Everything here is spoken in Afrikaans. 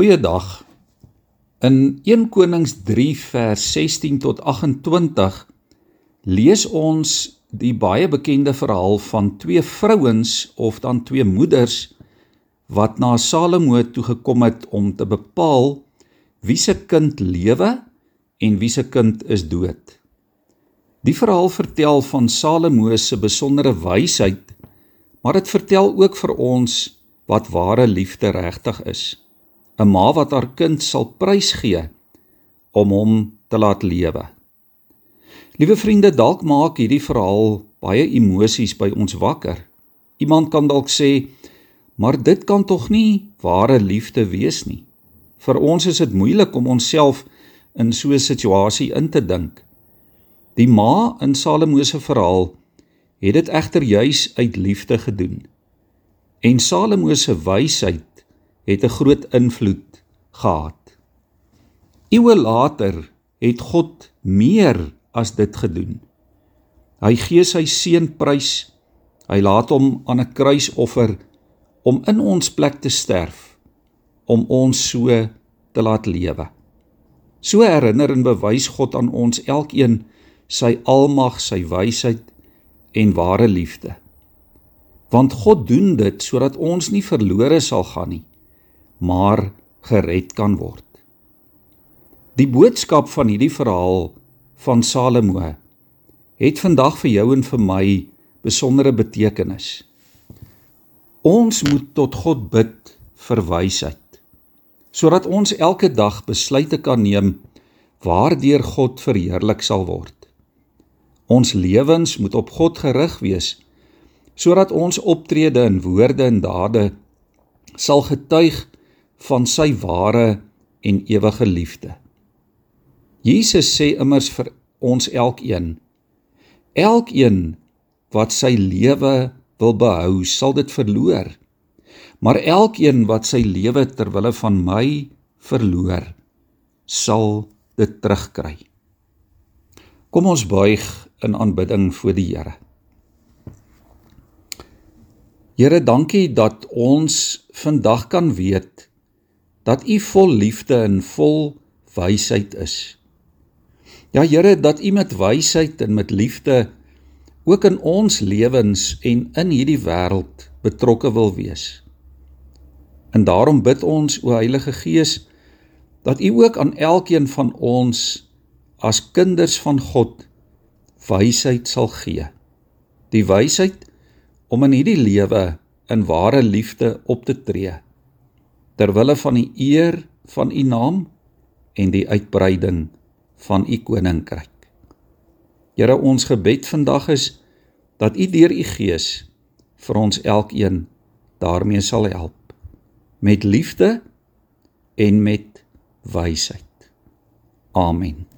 Goeiedag. In 1 Konings 3 vers 16 tot 28 lees ons die baie bekende verhaal van twee vrouens of dan twee moeders wat na Salomo toe gekom het om te bepaal wie se kind lewe en wie se kind is dood. Die verhaal vertel van Salomo se besondere wysheid, maar dit vertel ook vir ons wat ware liefde regtig is. 'n ma wat haar kind sal prysgee om hom te laat lewe. Liewe vriende, dalk maak hierdie verhaal baie emosies by ons wakker. Iemand kan dalk sê, maar dit kan tog nie ware liefde wees nie. Vir ons is dit moeilik om onsself in so 'n situasie in te dink. Die ma in Salomo se verhaal het dit egter juis uit liefde gedoen. En Salomo se wysheid het 'n groot invloed gehad. Eeue later het God meer as dit gedoen. Hy gee sy seun prys. Hy laat hom aan 'n kruisoffer om in ons plek te sterf om ons so te laat lewe. So herinner en bewys God aan ons elkeen sy almag, sy wysheid en ware liefde. Want God doen dit sodat ons nie verlore sal gaan nie, maar gered kan word. Die boodskap van hierdie verhaal van Salomo het vandag vir jou en vir my besondere betekenis. Ons moet tot God bid vir wysheid sodat ons elke dag besluite kan neem waardeur God verheerlik sal word. Ons lewens moet op God gerig wees sodat ons optrede in woorde en dade sal getuig van sy ware en ewige liefde. Jesus sê immers vir ons elkeen: Elkeen wat sy lewe wil behou, sal dit verloor. Maar elkeen wat sy lewe ter wille van my verloor, sal dit terugkry. Kom ons buig in aanbidding voor die Here. Here, dankie dat ons vandag kan weet dat U vol liefde en vol wysheid is. Ja Here, dat U met wysheid en met liefde ook in ons lewens en in hierdie wêreld betrokke wil wees. En daarom bid ons o Heilige Gees dat U ook aan elkeen van ons as kinders van God wysheid sal gee. Die wysheid om in hierdie lewe in ware liefde op te tree ter wille van die eer van u naam en die uitbreiding van u koninkryk. Here ons gebed vandag is dat u deur u gees vir ons elkeen daarmee sal help met liefde en met wysheid. Amen.